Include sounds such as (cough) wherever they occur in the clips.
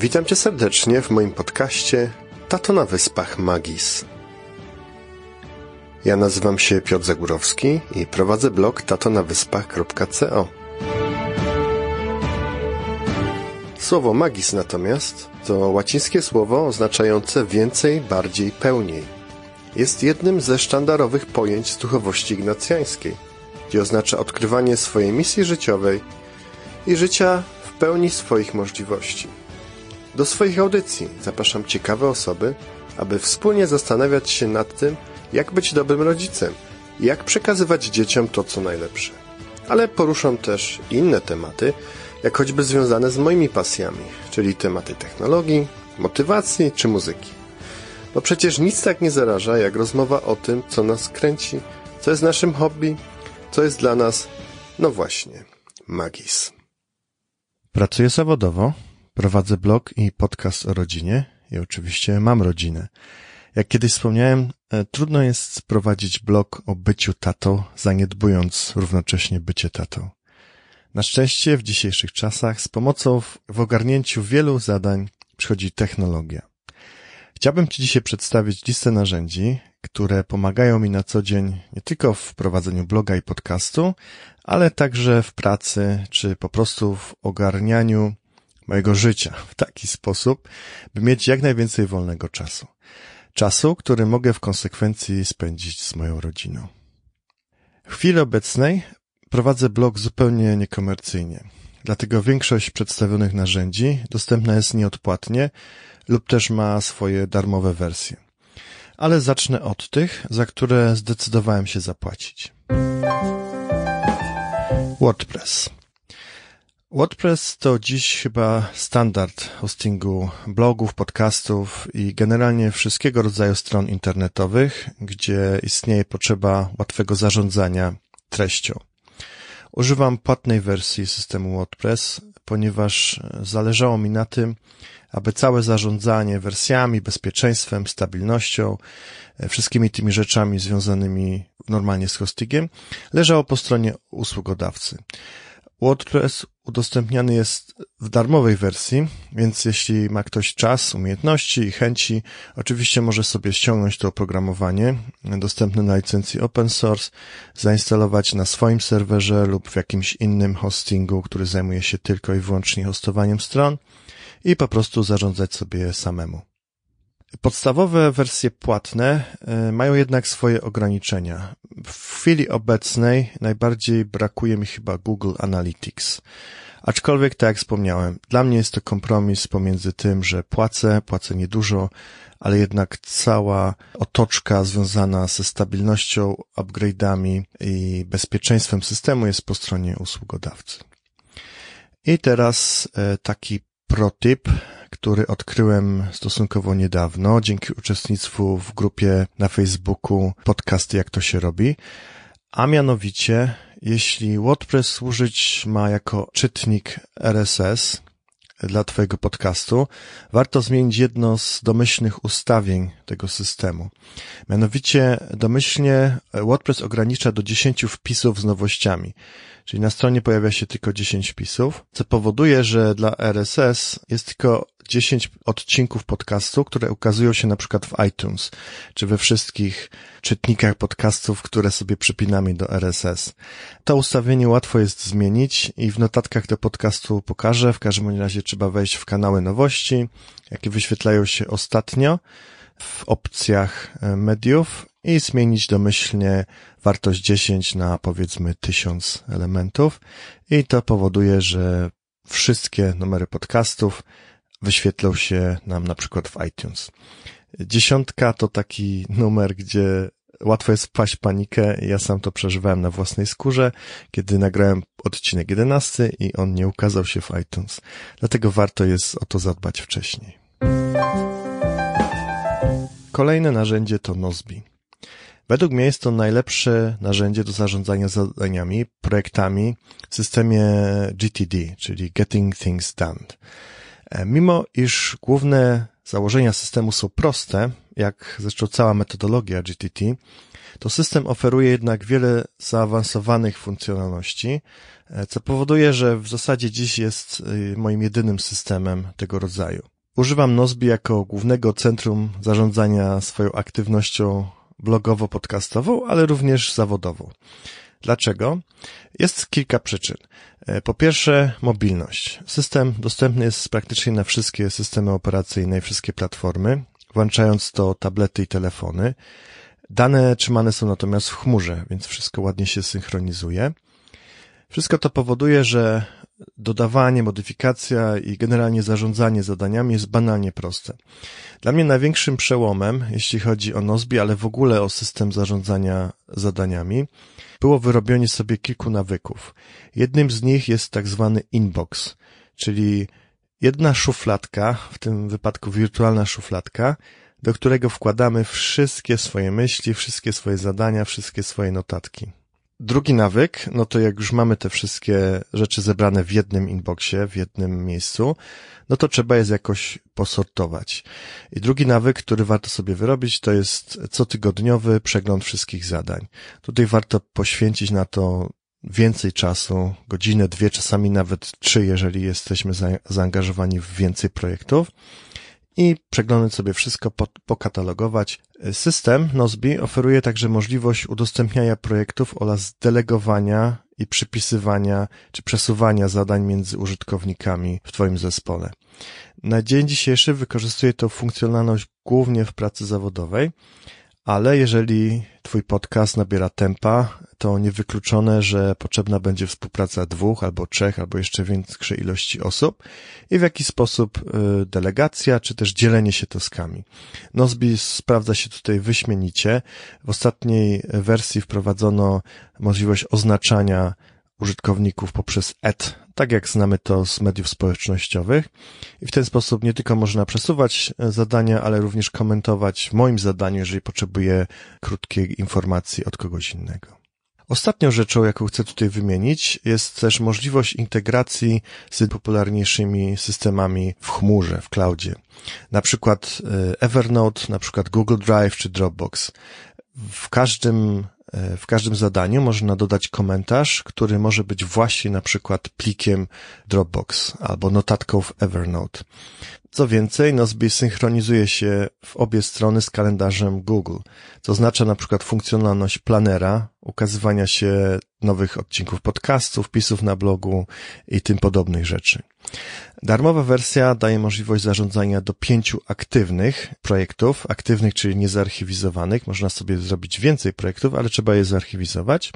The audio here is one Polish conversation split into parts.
Witam cię serdecznie w moim podcaście Tato na Wyspach Magis. Ja nazywam się Piotr Zagórowski i prowadzę blog tatonawyspach.co. Słowo magis natomiast to łacińskie słowo oznaczające więcej, bardziej, pełniej. Jest jednym ze sztandarowych pojęć z duchowości ignacjańskiej, gdzie oznacza odkrywanie swojej misji życiowej i życia w pełni swoich możliwości. Do swoich audycji zapraszam ciekawe osoby, aby wspólnie zastanawiać się nad tym, jak być dobrym rodzicem i jak przekazywać dzieciom to, co najlepsze. Ale poruszam też inne tematy, jak choćby związane z moimi pasjami, czyli tematy technologii, motywacji czy muzyki. Bo przecież nic tak nie zaraża, jak rozmowa o tym, co nas kręci, co jest naszym hobby, co jest dla nas, no właśnie, magis. Pracuję zawodowo, prowadzę blog i podcast o rodzinie i oczywiście mam rodzinę. Jak kiedyś wspomniałem, e, trudno jest prowadzić blog o byciu tatą, zaniedbując równocześnie bycie tatą. Na szczęście w dzisiejszych czasach z pomocą w, w ogarnięciu wielu zadań przychodzi technologia. Chciałbym Ci dzisiaj przedstawić listę narzędzi, które pomagają mi na co dzień nie tylko w prowadzeniu bloga i podcastu, ale także w pracy, czy po prostu w ogarnianiu mojego życia w taki sposób, by mieć jak najwięcej wolnego czasu. Czasu, który mogę w konsekwencji spędzić z moją rodziną. W chwili obecnej prowadzę blog zupełnie niekomercyjnie. Dlatego większość przedstawionych narzędzi dostępna jest nieodpłatnie lub też ma swoje darmowe wersje. Ale zacznę od tych, za które zdecydowałem się zapłacić. WordPress. WordPress to dziś chyba standard hostingu blogów, podcastów i generalnie wszystkiego rodzaju stron internetowych, gdzie istnieje potrzeba łatwego zarządzania treścią. Używam płatnej wersji systemu WordPress, ponieważ zależało mi na tym, aby całe zarządzanie wersjami, bezpieczeństwem, stabilnością, wszystkimi tymi rzeczami związanymi normalnie z hostingiem leżało po stronie usługodawcy. WordPress udostępniany jest w darmowej wersji, więc jeśli ma ktoś czas, umiejętności i chęci, oczywiście może sobie ściągnąć to oprogramowanie dostępne na licencji open source, zainstalować na swoim serwerze lub w jakimś innym hostingu, który zajmuje się tylko i wyłącznie hostowaniem stron i po prostu zarządzać sobie samemu. Podstawowe wersje płatne e, mają jednak swoje ograniczenia. W chwili obecnej najbardziej brakuje mi chyba Google Analytics. Aczkolwiek, tak jak wspomniałem, dla mnie jest to kompromis pomiędzy tym, że płacę, płacę niedużo, ale jednak cała otoczka związana ze stabilnością, upgrade'ami i bezpieczeństwem systemu jest po stronie usługodawcy. I teraz e, taki protip, który odkryłem stosunkowo niedawno dzięki uczestnictwu w grupie na Facebooku podcasty jak to się robi, a mianowicie jeśli WordPress służyć ma jako czytnik RSS dla Twojego podcastu, warto zmienić jedno z domyślnych ustawień tego systemu. Mianowicie domyślnie WordPress ogranicza do 10 wpisów z nowościami. Czyli na stronie pojawia się tylko 10 wpisów, co powoduje, że dla RSS jest tylko 10 odcinków podcastu, które ukazują się na przykład w iTunes, czy we wszystkich czytnikach podcastów, które sobie przypinamy do RSS. To ustawienie łatwo jest zmienić i w notatkach do podcastu pokażę. W każdym razie trzeba wejść w kanały nowości, jakie wyświetlają się ostatnio w opcjach e, mediów i zmienić domyślnie wartość 10 na powiedzmy 1000 elementów i to powoduje, że wszystkie numery podcastów wyświetlą się nam na przykład w iTunes. Dziesiątka to taki numer, gdzie łatwo jest wpaść w panikę. Ja sam to przeżywałem na własnej skórze, kiedy nagrałem odcinek 11 i on nie ukazał się w iTunes. Dlatego warto jest o to zadbać wcześniej. Kolejne narzędzie to Nozbi. Według mnie jest to najlepsze narzędzie do zarządzania zadaniami, projektami w systemie GTD, czyli Getting Things Done. E, mimo iż główne założenia systemu są proste, jak zresztą cała metodologia GTT, To system oferuje jednak wiele zaawansowanych funkcjonalności, e, co powoduje, że w zasadzie dziś jest e, moim jedynym systemem tego rodzaju. Używam Nozbi jako głównego centrum zarządzania swoją aktywnością blogowo-podcastową, ale również zawodową. Dlaczego? Jest kilka przyczyn. E, po pierwsze, mobilność. System dostępny jest praktycznie na wszystkie systemy operacyjne i wszystkie platformy, włączając to tablety i telefony. Dane trzymane są natomiast w chmurze, więc wszystko ładnie się synchronizuje. Wszystko to powoduje, że dodawanie, modyfikacja i generalnie zarządzanie zadaniami jest banalnie proste. Dla mnie największym przełomem, jeśli chodzi o Nozbi, ale w ogóle o system zarządzania zadaniami, było wyrobienie sobie kilku nawyków. Jednym z nich jest tak zwany inbox, czyli jedna szufladka, w tym wypadku wirtualna szufladka, do którego wkładamy wszystkie swoje myśli, wszystkie swoje zadania, wszystkie swoje notatki. Drugi nawyk, no to jak już mamy te wszystkie rzeczy zebrane w jednym inboxie, w jednym miejscu, no to trzeba je jakoś posortować. I drugi nawyk, który warto sobie wyrobić, to jest cotygodniowy przegląd wszystkich zadań. Tutaj warto poświęcić na to więcej czasu, godzinę, dwie, czasami nawet trzy, jeżeli jesteśmy zaangażowani w więcej projektów i przeglądać sobie wszystko, pokatalogować. System Nozbi oferuje także możliwość udostępniania projektów oraz delegowania i przypisywania czy przesuwania zadań między użytkownikami w Twoim zespole. Na dzień dzisiejszy wykorzystuję tę funkcjonalność głównie w pracy zawodowej, ale jeżeli Twój podcast nabiera tempa, to niewykluczone, że potrzebna będzie współpraca dwóch albo trzech, albo jeszcze większej ilości osób i w jaki sposób y, delegacja, czy też dzielenie się taskami. Nozbi sprawdza się tutaj wyśmienicie. W ostatniej wersji wprowadzono możliwość oznaczania użytkowników poprzez ad, tak jak znamy to z mediów społecznościowych. I w ten sposób nie tylko można przesuwać e, zadania, ale również komentować w moim zadaniu, jeżeli potrzebuję krótkiej informacji od kogoś innego. Ostatnią rzeczą, jaką chcę tutaj wymienić, jest też możliwość integracji z popularniejszymi systemami w chmurze, w cloudzie. Na przykład e, Evernote, na przykład Google Drive czy Dropbox. W każdym w każdym zadaniu można dodać komentarz, który może być właśnie na przykład plikiem Dropbox albo notatką w Evernote. Co więcej, Nozbe synchronizuje się w obie strony z kalendarzem Google, co oznacza na przykład funkcjonalność planera, ukazywania się nowych odcinków podcastów, wpisów na blogu i tym podobnych rzeczy. Darmowa wersja daje możliwość zarządzania do pięciu aktywnych projektów, aktywnych, czyli niezarchiwizowanych. Można sobie zrobić więcej projektów, ale trzeba je zarchiwizować.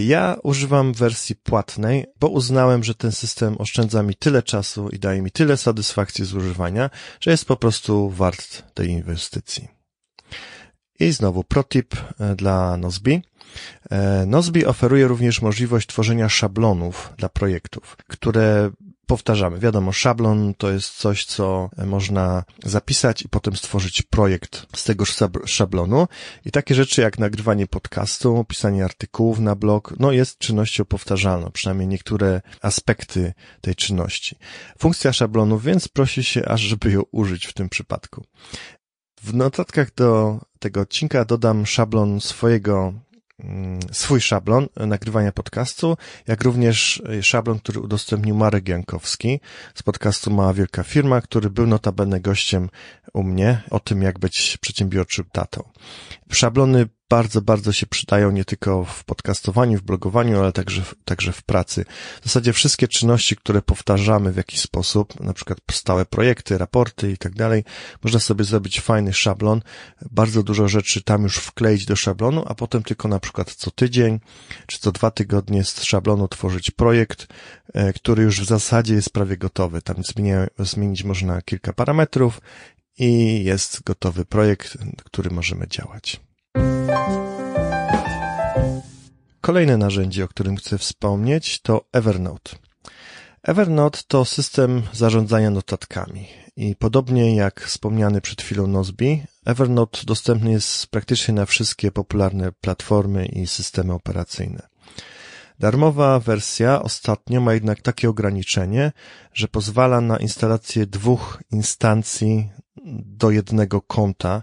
Ja używam wersji płatnej, bo uznałem, że ten system oszczędza mi tyle czasu i daje mi tyle satysfakcji z używania, że jest po prostu wart tej inwestycji. I znowu protip e, dla Nozbi. E, Nozbi oferuje również możliwość tworzenia szablonów dla projektów, które powtarzamy. Wiadomo, szablon to jest coś, co można zapisać i potem stworzyć projekt z tego szablonu. I takie rzeczy jak nagrywanie podcastu, pisanie artykułów na blog, no jest czynnością powtarzalną, przynajmniej niektóre aspekty tej czynności. Funkcja szablonów, więc prosi się aż, żeby ją użyć w tym przypadku. W notatkach do tego odcinka dodam szablon swojego Mm, swój szablon nagrywania podcastu, jak również szablon, który udostępnił Marek Jankowski z podcastu Mała Wielka Firma, który był notabene gościem u mnie o tym, jak być przedsiębiorczym tatą. Szablony bardzo, bardzo się przydają nie tylko w podcastowaniu, w blogowaniu, ale także, także w pracy. W zasadzie wszystkie czynności, które powtarzamy w jakiś sposób, na przykład stałe projekty, raporty i tak dalej, można sobie zrobić fajny szablon, bardzo dużo rzeczy tam już wkleić do szablonu, a potem tylko na przykład co tydzień, czy co dwa tygodnie z szablonu tworzyć projekt, e, który już w zasadzie jest prawie gotowy. Tam zmienia, zmienić można kilka parametrów i jest gotowy projekt, który możemy działać. Kolejne narzędzie, o którym chcę wspomnieć, to Evernote. Evernote to system zarządzania notatkami i podobnie jak wspomniany przed chwilą Nozbi, Evernote dostępny jest praktycznie na wszystkie popularne platformy i systemy operacyjne. Darmowa wersja ostatnio ma jednak takie ograniczenie, że pozwala na instalację dwóch instancji do jednego konta,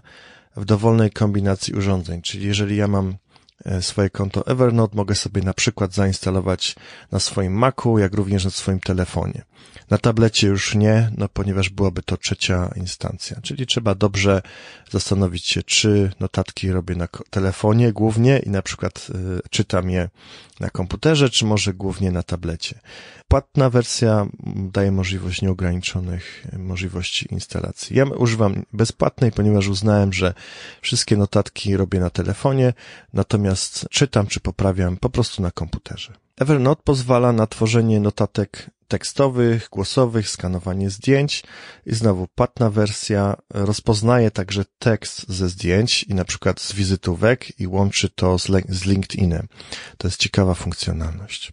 w dowolnej kombinacji urządzeń. Czyli jeżeli ja mam E, swoje konto Evernote mogę sobie na przykład zainstalować na swoim Macu, jak również na swoim telefonie. Na tablecie już nie, no ponieważ byłaby to trzecia instancja. Czyli trzeba dobrze zastanowić się, czy notatki robię na telefonie głównie i na przykład y, czytam je na komputerze, czy może głównie na tablecie. Płatna wersja daje możliwość nieograniczonych możliwości instalacji. Ja używam bezpłatnej, ponieważ uznałem, że wszystkie notatki robię na telefonie, natomiast czytam czy poprawiam po prostu na komputerze. Evernote pozwala na tworzenie notatek tekstowych, głosowych, skanowanie zdjęć i znowu płatna wersja rozpoznaje także tekst ze zdjęć i na przykład z wizytówek i łączy to z, z LinkedInem. To jest ciekawa funkcjonalność.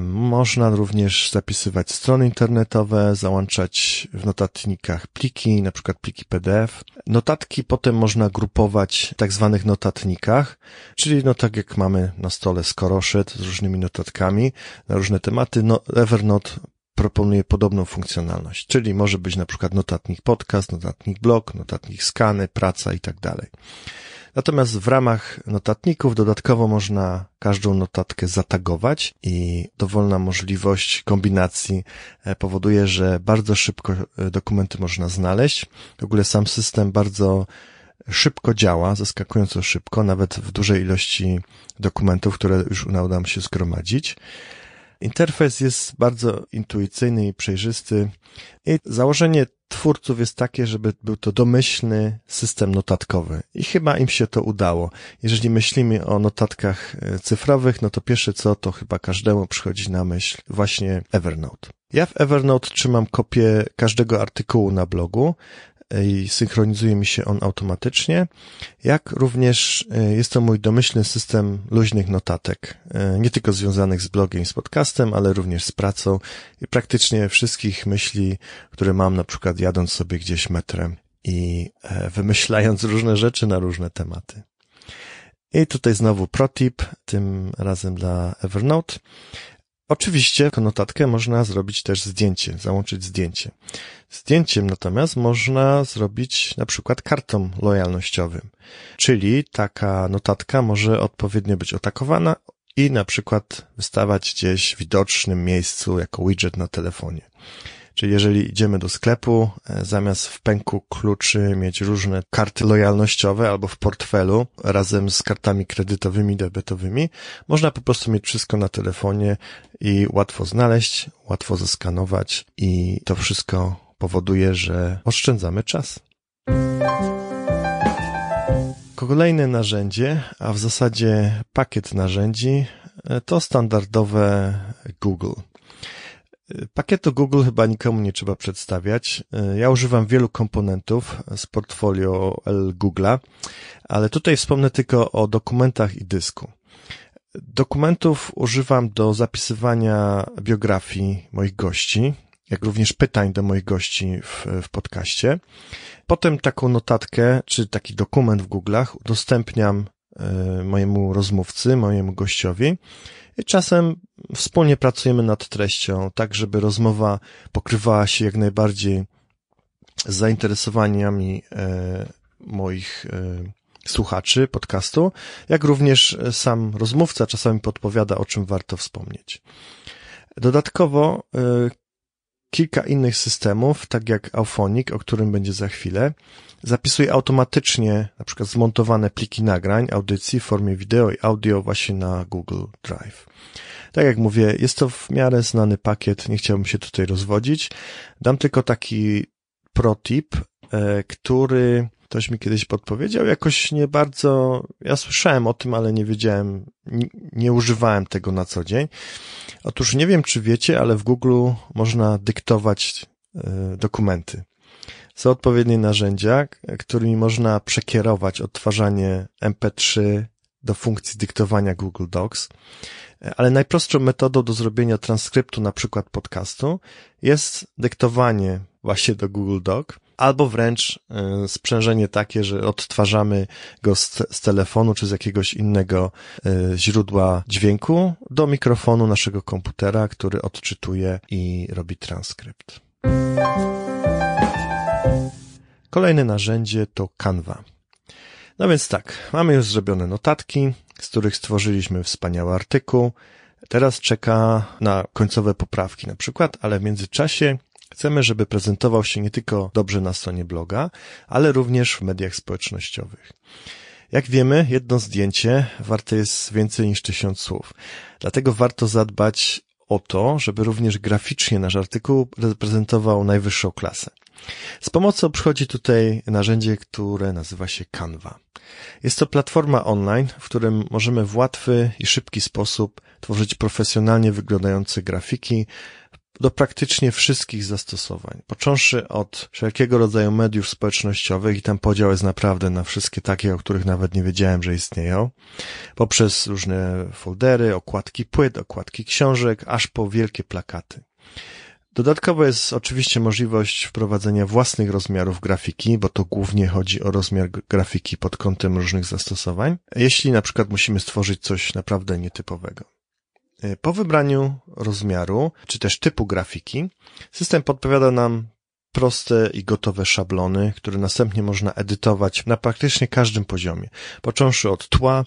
Można również zapisywać strony internetowe, załączać w notatnikach pliki, na przykład pliki PDF. Notatki potem można grupować w tak zwanych notatnikach, czyli no tak jak mamy na stole skoroszyt z różnymi notatkami na różne tematy, no Evernote proponuje podobną funkcjonalność, czyli może być na przykład notatnik podcast, notatnik blog, notatnik skany, praca i tak dalej. Natomiast w ramach notatników dodatkowo można każdą notatkę zatagować i dowolna możliwość kombinacji e, powoduje, że bardzo szybko e, dokumenty można znaleźć. W ogóle sam system bardzo szybko działa, zaskakująco szybko, nawet w dużej ilości dokumentów, które już udało nam się zgromadzić. Interfejs jest bardzo intuicyjny i przejrzysty i założenie twórców jest takie, żeby był to domyślny system notatkowy. I chyba im się to udało. Jeżeli myślimy o notatkach e, cyfrowych, no to pierwsze co, to chyba każdemu przychodzi na myśl właśnie Evernote. Ja w Evernote trzymam kopię każdego artykułu na blogu, i synchronizuje mi się on automatycznie, jak również e, jest to mój domyślny system luźnych notatek, e, nie tylko związanych z blogiem z podcastem, ale również z pracą i praktycznie wszystkich myśli, które mam na przykład jadąc sobie gdzieś metrem i e, wymyślając (laughs) różne rzeczy na różne tematy. I tutaj znowu protip, tym razem dla Evernote. Oczywiście jako notatkę można zrobić też zdjęcie, załączyć zdjęcie. Zdjęciem natomiast można zrobić na przykład kartą lojalnościowym, czyli taka notatka może odpowiednio być otakowana i na przykład wystawać gdzieś w widocznym miejscu jako widget na telefonie. Czyli jeżeli idziemy do sklepu, e, zamiast w pęku kluczy mieć różne karty lojalnościowe albo w portfelu razem z kartami kredytowymi, debetowymi, można po prostu mieć wszystko na telefonie i łatwo znaleźć, łatwo zeskanować i to wszystko powoduje, że oszczędzamy czas. Kolejne narzędzie, a w zasadzie pakiet narzędzi, e, to standardowe Google. Pakietu Google chyba nikomu nie trzeba przedstawiać. Ja używam wielu komponentów z portfolio Google'a, ale tutaj wspomnę tylko o dokumentach i dysku. Dokumentów używam do zapisywania biografii moich gości, jak również pytań do moich gości w, w podcaście. Potem taką notatkę, czy taki dokument w Google'ach udostępniam e, mojemu rozmówcy, mojemu gościowi czasem wspólnie pracujemy nad treścią, tak żeby rozmowa pokrywała się jak najbardziej z zainteresowaniami e, moich e, słuchaczy podcastu, jak również sam rozmówca czasami podpowiada, o czym warto wspomnieć. Dodatkowo e, kilka innych systemów, tak jak Auphonic, o którym będzie za chwilę, zapisuje automatycznie na przykład zmontowane pliki nagrań, audycji w formie wideo i audio właśnie na Google Drive. Tak jak mówię, jest to w miarę znany pakiet, nie chciałbym się tutaj rozwodzić. Dam tylko taki protip, e, który ktoś mi kiedyś podpowiedział, jakoś nie bardzo, ja słyszałem o tym, ale nie wiedziałem, nie, nie, używałem tego na co dzień. Otóż nie wiem, czy wiecie, ale w Google można dyktować e, dokumenty. Są odpowiednie narzędzia, którymi można przekierować odtwarzanie MP3 do funkcji dyktowania Google Docs. Ale najprostszą metodą do zrobienia transkryptu na przykład podcastu jest dyktowanie właśnie do Google Doc albo wręcz e, sprzężenie takie, że odtwarzamy go z, z, telefonu czy z jakiegoś innego e, źródła dźwięku do mikrofonu naszego komputera, który odczytuje i robi transkrypt. Kolejne narzędzie to Canva. No więc tak, mamy już zrobione notatki, z których stworzyliśmy wspaniały artykuł. Teraz czeka na końcowe poprawki na przykład, ale w międzyczasie chcemy, żeby prezentował się nie tylko dobrze na stronie bloga, ale również w mediach społecznościowych. Jak wiemy, jedno zdjęcie warte jest więcej niż tysiąc słów. Dlatego warto zadbać o to, żeby również graficznie nasz artykuł reprezentował najwyższą klasę. Z pomocą przychodzi tutaj narzędzie, które nazywa się Canva. Jest to platforma online, w którym możemy w łatwy i szybki sposób tworzyć profesjonalnie wyglądające grafiki do praktycznie wszystkich zastosowań. Począwszy od wszelkiego rodzaju mediów społecznościowych i tam podział jest naprawdę na wszystkie takie, o których nawet nie wiedziałem, że istnieją, poprzez różne foldery, okładki płyt, okładki książek, aż po wielkie plakaty. Dodatkowo jest oczywiście możliwość wprowadzenia własnych rozmiarów grafiki, bo to głównie chodzi o rozmiar grafiki pod kątem różnych zastosowań, jeśli na przykład musimy stworzyć coś naprawdę nietypowego. E, po wybraniu rozmiaru, czy też typu grafiki, system podpowiada nam proste i gotowe szablony, które następnie można edytować na praktycznie każdym poziomie, począwszy od tła,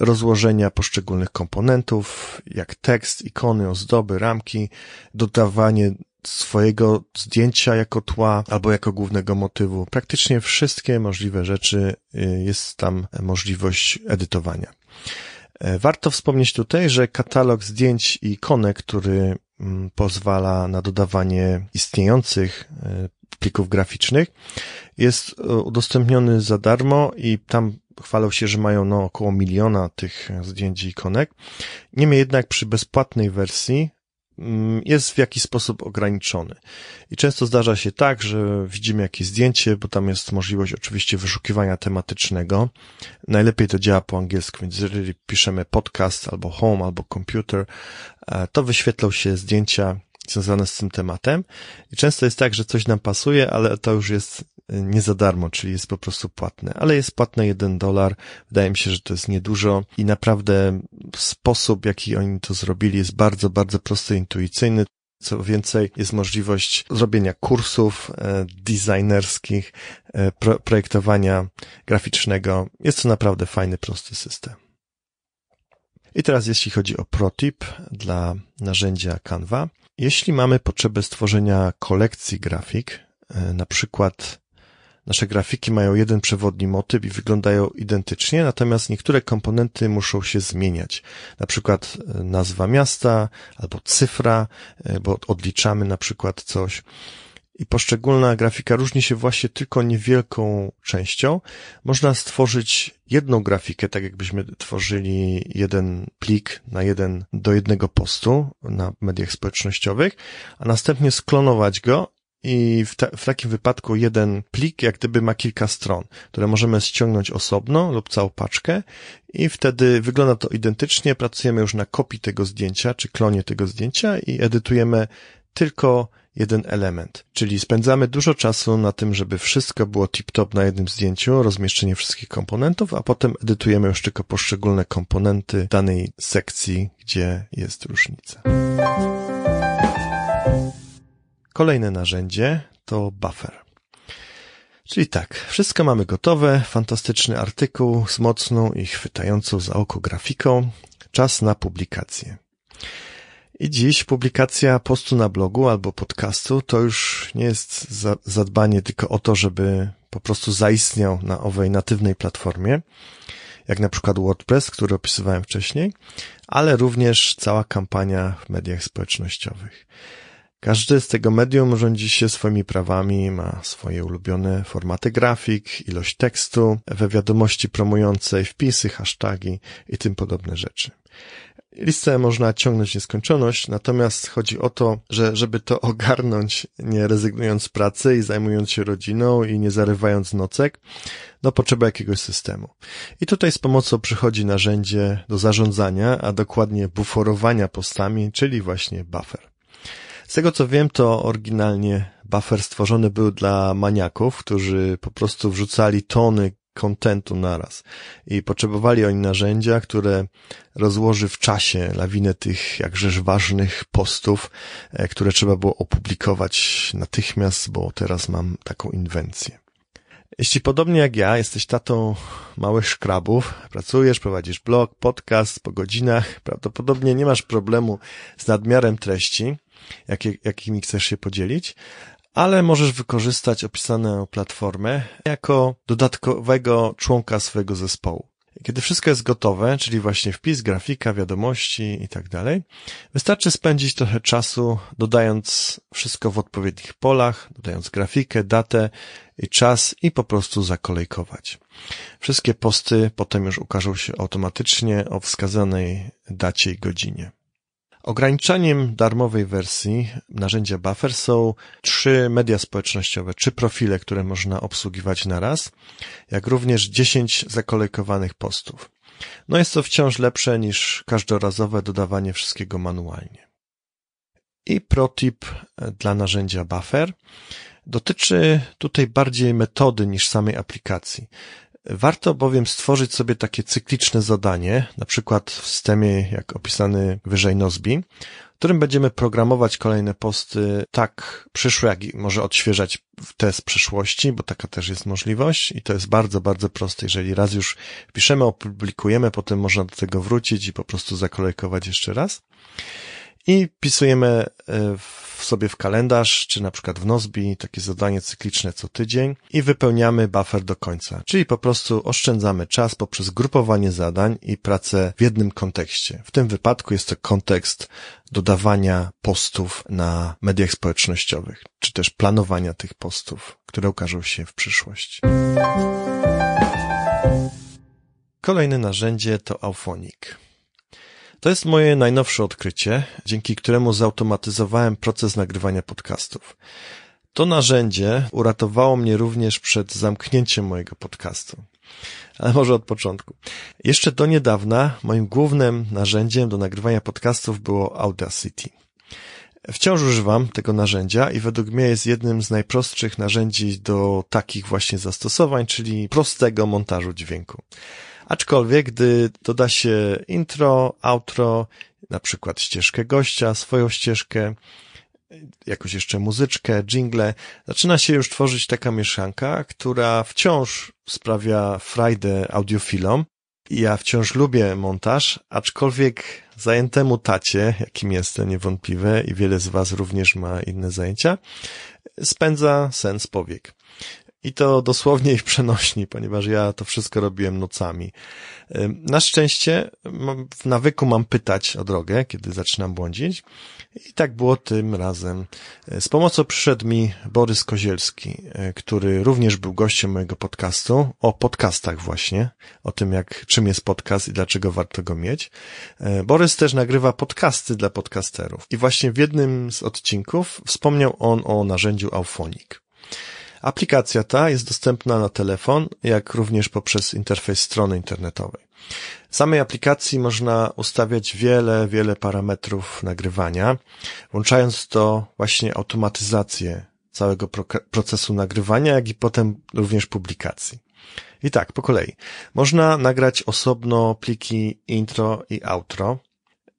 rozłożenia poszczególnych komponentów, jak tekst, ikony, ozdoby, ramki, dodawanie swojego zdjęcia jako tła albo jako głównego motywu. Praktycznie wszystkie możliwe rzeczy y, jest tam możliwość edytowania. E, warto wspomnieć tutaj, że katalog zdjęć i ikonek, który mm, pozwala na dodawanie istniejących e, plików graficznych, jest e, udostępniony za darmo i tam chwalą się, że mają no, około miliona tych zdjęć i ikonek. Niemniej jednak przy bezpłatnej wersji jest w jakiś sposób ograniczony. I często zdarza się tak, że widzimy jakieś zdjęcie, bo tam jest możliwość oczywiście wyszukiwania tematycznego. Najlepiej to działa po angielsku, więc jeżeli piszemy podcast albo home, albo computer, e, to wyświetlą się zdjęcia związane z tym tematem. I często jest tak, że coś nam pasuje, ale to już jest nie za darmo, czyli jest po prostu płatne, ale jest płatne jeden dolar. Wydaje mi się, że to jest niedużo i naprawdę sposób, jaki oni to zrobili jest bardzo, bardzo prosty, intuicyjny. Co więcej, jest możliwość zrobienia kursów e, designerskich, e, pro, projektowania graficznego. Jest to naprawdę fajny, prosty system. I teraz jeśli chodzi o protip dla narzędzia Canva. Jeśli mamy potrzebę stworzenia kolekcji grafik, e, na przykład Nasze grafiki mają jeden przewodni motyw i wyglądają identycznie, natomiast niektóre komponenty muszą się zmieniać. Na przykład e, nazwa miasta albo cyfra, e, bo odliczamy na przykład coś. I poszczególna grafika różni się właśnie tylko niewielką częścią. Można stworzyć jedną grafikę, tak jakbyśmy tworzyli jeden plik na jeden do jednego postu na mediach społecznościowych, a następnie sklonować go i w, ta, w, takim wypadku jeden plik jak gdyby ma kilka stron, które możemy ściągnąć osobno lub całą paczkę i wtedy wygląda to identycznie, pracujemy już na kopii tego zdjęcia, czy klonie tego zdjęcia i edytujemy tylko jeden element. Czyli spędzamy dużo czasu na tym, żeby wszystko było tip-top na jednym zdjęciu, rozmieszczenie wszystkich komponentów, a potem edytujemy już tylko poszczególne komponenty danej sekcji, gdzie jest różnica. Kolejne narzędzie to buffer. Czyli tak, wszystko mamy gotowe, fantastyczny artykuł z mocną i chwytającą za oko grafiką. Czas na publikację. I dziś publikacja postu na blogu albo podcastu to już nie jest zadbanie tylko o to, żeby po prostu zaistniał na owej natywnej platformie, jak na przykład WordPress, który opisywałem wcześniej, ale również cała kampania w mediach społecznościowych. Każdy z tego medium rządzi się swoimi prawami, ma swoje ulubione formaty grafik, ilość tekstu, we wiadomości promującej wpisy, hasztagi i tym podobne rzeczy. Listę można ciągnąć nieskończoność, natomiast chodzi o to, że żeby to ogarnąć, nie rezygnując z pracy i zajmując się rodziną i nie zarywając nocek, no potrzeba jakiegoś systemu. I tutaj z pomocą przychodzi narzędzie do zarządzania, a dokładnie buforowania postami, czyli właśnie buffer. Z tego co wiem, to oryginalnie buffer stworzony był dla maniaków, którzy po prostu wrzucali tony kontentu naraz i potrzebowali oni narzędzia, które rozłoży w czasie lawinę tych jakżeż ważnych postów, e, które trzeba było opublikować natychmiast, bo teraz mam taką inwencję. Jeśli podobnie jak ja jesteś tatą małych szkrabów, pracujesz, prowadzisz blog, podcast po godzinach, prawdopodobnie nie masz problemu z nadmiarem treści, jakie, jakimi chcesz się podzielić, ale możesz wykorzystać opisaną platformę jako dodatkowego członka swojego zespołu. Kiedy wszystko jest gotowe, czyli właśnie wpis, grafika, wiadomości i tak dalej, wystarczy spędzić trochę czasu dodając wszystko w odpowiednich polach, dodając grafikę, datę i czas i po prostu zakolejkować. Wszystkie posty potem już ukażą się automatycznie o wskazanej dacie i godzinie. Ograniczaniem darmowej wersji narzędzia Buffer są trzy media społecznościowe, trzy profile, które można obsługiwać na raz, jak również 10 zakolejkowanych postów. No jest to wciąż lepsze niż każdorazowe dodawanie wszystkiego manualnie. I protip dla narzędzia Buffer dotyczy tutaj bardziej metody niż samej aplikacji. Warto bowiem stworzyć sobie takie cykliczne zadanie, na przykład w systemie jak opisany wyżej Nozbi, w którym będziemy programować kolejne posty tak przyszłe, jak i może odświeżać te z przeszłości, bo taka też jest możliwość i to jest bardzo, bardzo proste. Jeżeli raz już piszemy, opublikujemy, potem można do tego wrócić i po prostu zakolejkować jeszcze raz. I pisujemy e, w sobie w kalendarz, czy na przykład w Nozbi, takie zadanie cykliczne co tydzień i wypełniamy buffer do końca. Czyli po prostu oszczędzamy czas poprzez grupowanie zadań i pracę w jednym kontekście. W tym wypadku jest to kontekst dodawania postów na mediach społecznościowych, czy też planowania tych postów, które ukażą się w przyszłości. Kolejne narzędzie to Auphonic. To jest moje najnowsze odkrycie, dzięki któremu zautomatyzowałem proces nagrywania podcastów. To narzędzie uratowało mnie również przed zamknięciem mojego podcastu. Ale może od początku. Jeszcze do niedawna moim głównym narzędziem do nagrywania podcastów było Audacity. Wciąż używam tego narzędzia i według mnie jest jednym z najprostszych narzędzi do takich właśnie zastosowań, czyli prostego montażu dźwięku. Aczkolwiek, gdy doda się intro, outro, na przykład ścieżkę gościa, swoją ścieżkę, jakoś jeszcze muzyczkę, jingle, zaczyna się już tworzyć taka mieszanka, która wciąż sprawia frajdę audiofilom. Ja wciąż lubię montaż, aczkolwiek zajętemu tacie, jakim jestem niewątpliwe i wiele z Was również ma inne zajęcia, spędza sens powiek. I to dosłownie i przenośni, ponieważ ja to wszystko robiłem nocami. Na szczęście w nawyku mam pytać o drogę, kiedy zaczynam błądzić. I tak było tym razem. Z pomocą przyszedł mi Borys Kozielski, e, który również był gościem mojego podcastu, o podcastach właśnie, o tym jak, czym jest podcast i dlaczego warto go mieć. E, Borys też nagrywa podcasty dla podcasterów. I właśnie w jednym z odcinków wspomniał on o narzędziu Auphonic. Aplikacja ta jest dostępna na telefon, jak również poprzez interfejs strony internetowej. W samej aplikacji można ustawiać wiele, wiele parametrów nagrywania, włączając to właśnie automatyzację całego procesu nagrywania, jak i potem również publikacji. I tak, po kolei. Można nagrać osobno pliki intro i outro,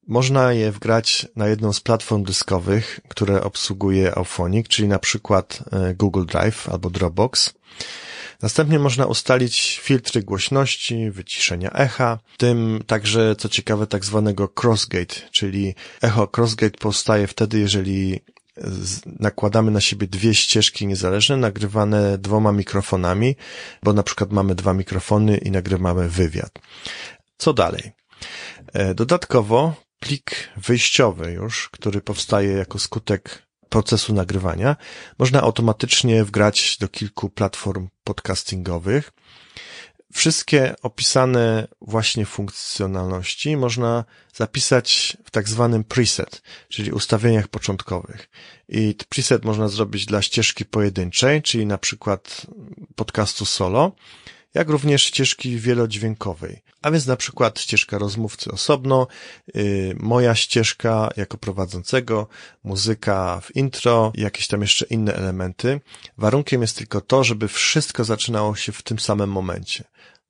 można je wgrać na jedną z platform dyskowych, które obsługuje Auphonic, czyli na przykład e, Google Drive albo Dropbox. Następnie można ustalić filtry głośności, wyciszenia echa, tym także, co ciekawe, tak zwanego crossgate, czyli echo crossgate powstaje wtedy, jeżeli nakładamy na siebie dwie ścieżki niezależne, nagrywane dwoma mikrofonami, bo na przykład mamy dwa mikrofony i nagrywamy wywiad. Co dalej? E, dodatkowo plik wyjściowy już, który powstaje jako skutek procesu nagrywania, można automatycznie wgrać do kilku platform podcastingowych. Wszystkie opisane właśnie funkcjonalności można zapisać w tak zwanym preset, czyli ustawieniach początkowych. I preset można zrobić dla ścieżki pojedynczej, czyli na przykład podcastu solo, jak również ścieżki wielodźwiękowej. A więc na przykład ścieżka rozmówcy osobno, yy, moja ścieżka jako prowadzącego, muzyka w intro jakieś tam jeszcze inne elementy. Warunkiem jest tylko to, żeby wszystko zaczynało się w tym samym momencie.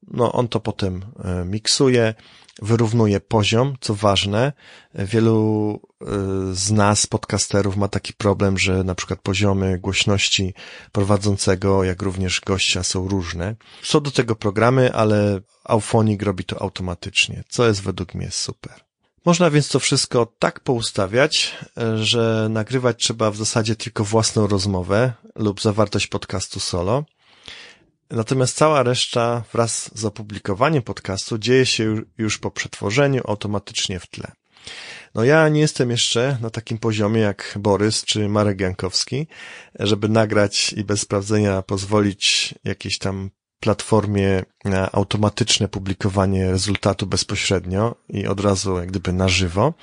no on to potem e, miksuje, wyrównuje poziom, co ważne. Wielu e, z nas, podcasterów, ma taki problem, że na przykład poziomy głośności prowadzącego, jak również gościa są różne. Są do tego programy, ale Auphonic robi to automatycznie, co jest według mnie super. Można więc to wszystko tak poustawiać, że nagrywać trzeba w zasadzie tylko własną rozmowę lub zawartość podcastu solo. Natomiast cała reszta wraz z opublikowaniem podcastu dzieje się już po przetworzeniu automatycznie w tle. No ja nie jestem jeszcze na takim poziomie jak Borys czy Marek Jankowski, żeby nagrać i bez sprawdzenia pozwolić jakiejś tam platformie na automatyczne publikowanie rezultatu bezpośrednio i od razu jak gdyby na żywo.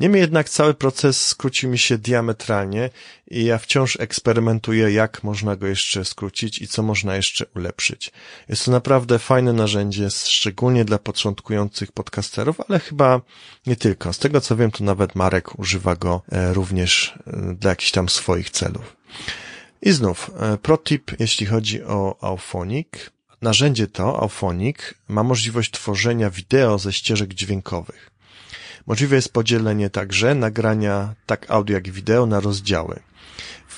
Niemniej jednak cały proces skrócił mi się diametralnie i ja wciąż eksperymentuję, jak można go jeszcze skrócić i co można jeszcze ulepszyć. Jest to naprawdę fajne narzędzie, szczególnie dla początkujących podcasterów, ale chyba nie tylko. Z tego co wiem, to nawet Marek używa go e, również e, dla jakichś tam swoich celów. I znów, e, protip, jeśli chodzi o Auphonic. Narzędzie to, Auphonic, ma możliwość tworzenia wideo ze ścieżek dźwiękowych. Możliwe jest podzielenie także nagrania tak audio jak i wideo na rozdziały.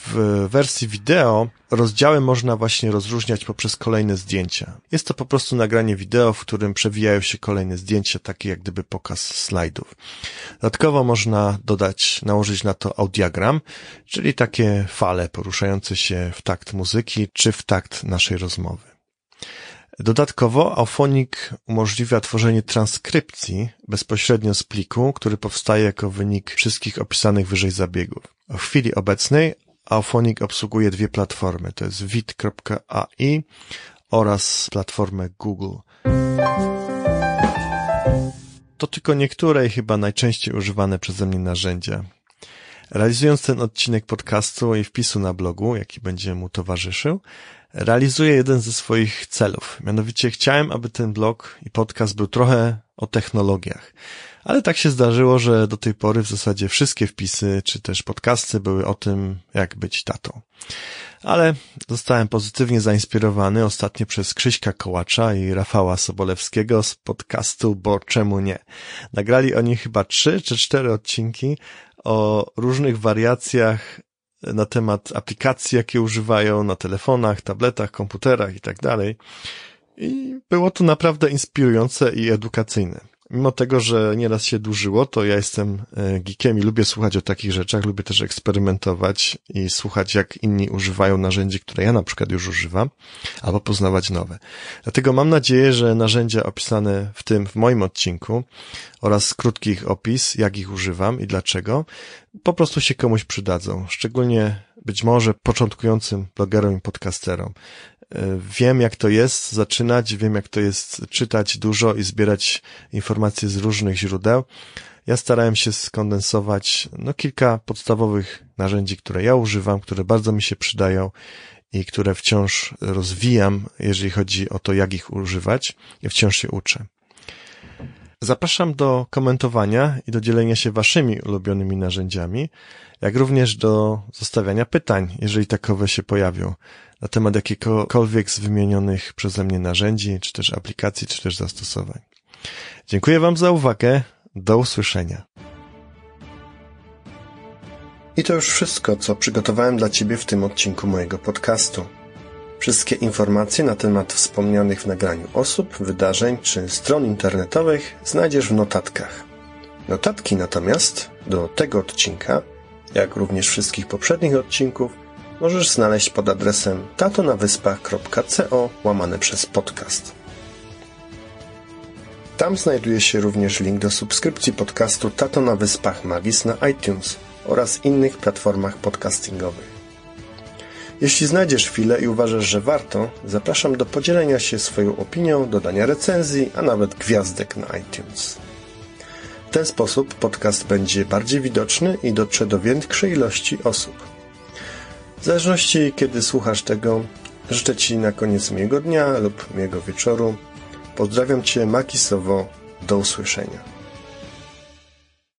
W wersji wideo rozdziały można właśnie rozróżniać poprzez kolejne zdjęcia. Jest to po prostu nagranie wideo, w którym przewijają się kolejne zdjęcia, takie jak gdyby pokaz slajdów. Dodatkowo można dodać, nałożyć na to audiogram, czyli takie fale poruszające się w takt muzyki czy w takt naszej rozmowy. Dodatkowo Auphonic umożliwia tworzenie transkrypcji bezpośrednio z pliku, który powstaje jako wynik wszystkich opisanych wyżej zabiegów. W chwili obecnej Auphonic obsługuje dwie platformy, to jest vid.ai oraz platformę Google. To tylko niektóre i chyba najczęściej używane przeze mnie narzędzia. Realizując ten odcinek podcastu i wpisu na blogu, jaki będzie mu towarzyszył, realizuję jeden ze swoich celów. Mianowicie chciałem, aby ten blog i podcast był trochę o technologiach. Ale tak się zdarzyło, że do tej pory w zasadzie wszystkie wpisy, czy też podcasty były o tym, jak być tatą. Ale zostałem pozytywnie zainspirowany ostatnio przez Krzyśka Kołacza i Rafała Sobolewskiego z podcastu Bo Czemu Nie. Nagrali oni chyba trzy czy cztery odcinki o różnych wariacjach na temat aplikacji, jakie używają na telefonach, tabletach, komputerach i tak dalej. I było to naprawdę inspirujące i edukacyjne mimo tego, że nieraz się dłużyło, to ja jestem e, geekiem i lubię słuchać o takich rzeczach, lubię też eksperymentować i słuchać, jak inni używają narzędzi, które ja na przykład już używam, albo poznawać nowe. Dlatego mam nadzieję, że narzędzia opisane w tym, w moim odcinku oraz krótki ich opis, jak ich używam i dlaczego, po prostu się komuś przydadzą. Szczególnie być może początkującym blogerom i podcasterom. Wiem, jak to jest zaczynać, wiem, jak to jest czytać dużo i zbierać informacje z różnych źródeł. Ja starałem się skondensować no, kilka podstawowych narzędzi, które ja używam, które bardzo mi się przydają i które wciąż rozwijam, jeżeli chodzi o to, jak ich używać i wciąż się uczę. Zapraszam do komentowania i do dzielenia się waszymi ulubionymi narzędziami, jak również do zostawiania pytań, jeżeli takowe się pojawią na temat jakiegokolwiek z wymienionych przeze mnie narzędzi, czy też aplikacji, czy też zastosowań. Dziękuję Wam za uwagę. Do usłyszenia. I to już wszystko, co przygotowałem dla Ciebie w tym odcinku mojego podcastu. Wszystkie informacje na temat wspomnianych w nagraniu osób, wydarzeń czy stron internetowych znajdziesz w notatkach. Notatki natomiast do tego odcinka, jak również wszystkich poprzednich odcinków, możesz znaleźć pod adresem tatonawyspach.co łamane przez podcast. Tam znajduje się również link do subskrypcji podcastu Tato na Wyspach Magis na iTunes oraz innych platformach podcastingowych. Jeśli znajdziesz chwilę i uważasz, że warto, zapraszam do podzielenia się swoją opinią, dodania recenzji, a nawet gwiazdek na iTunes. W ten sposób podcast będzie bardziej widoczny i dotrze do większej ilości osób. W zależności kiedy słuchasz tego, życzę Ci na koniec miłego dnia lub miłego wieczoru. Pozdrawiam Cię makisowo. Do usłyszenia.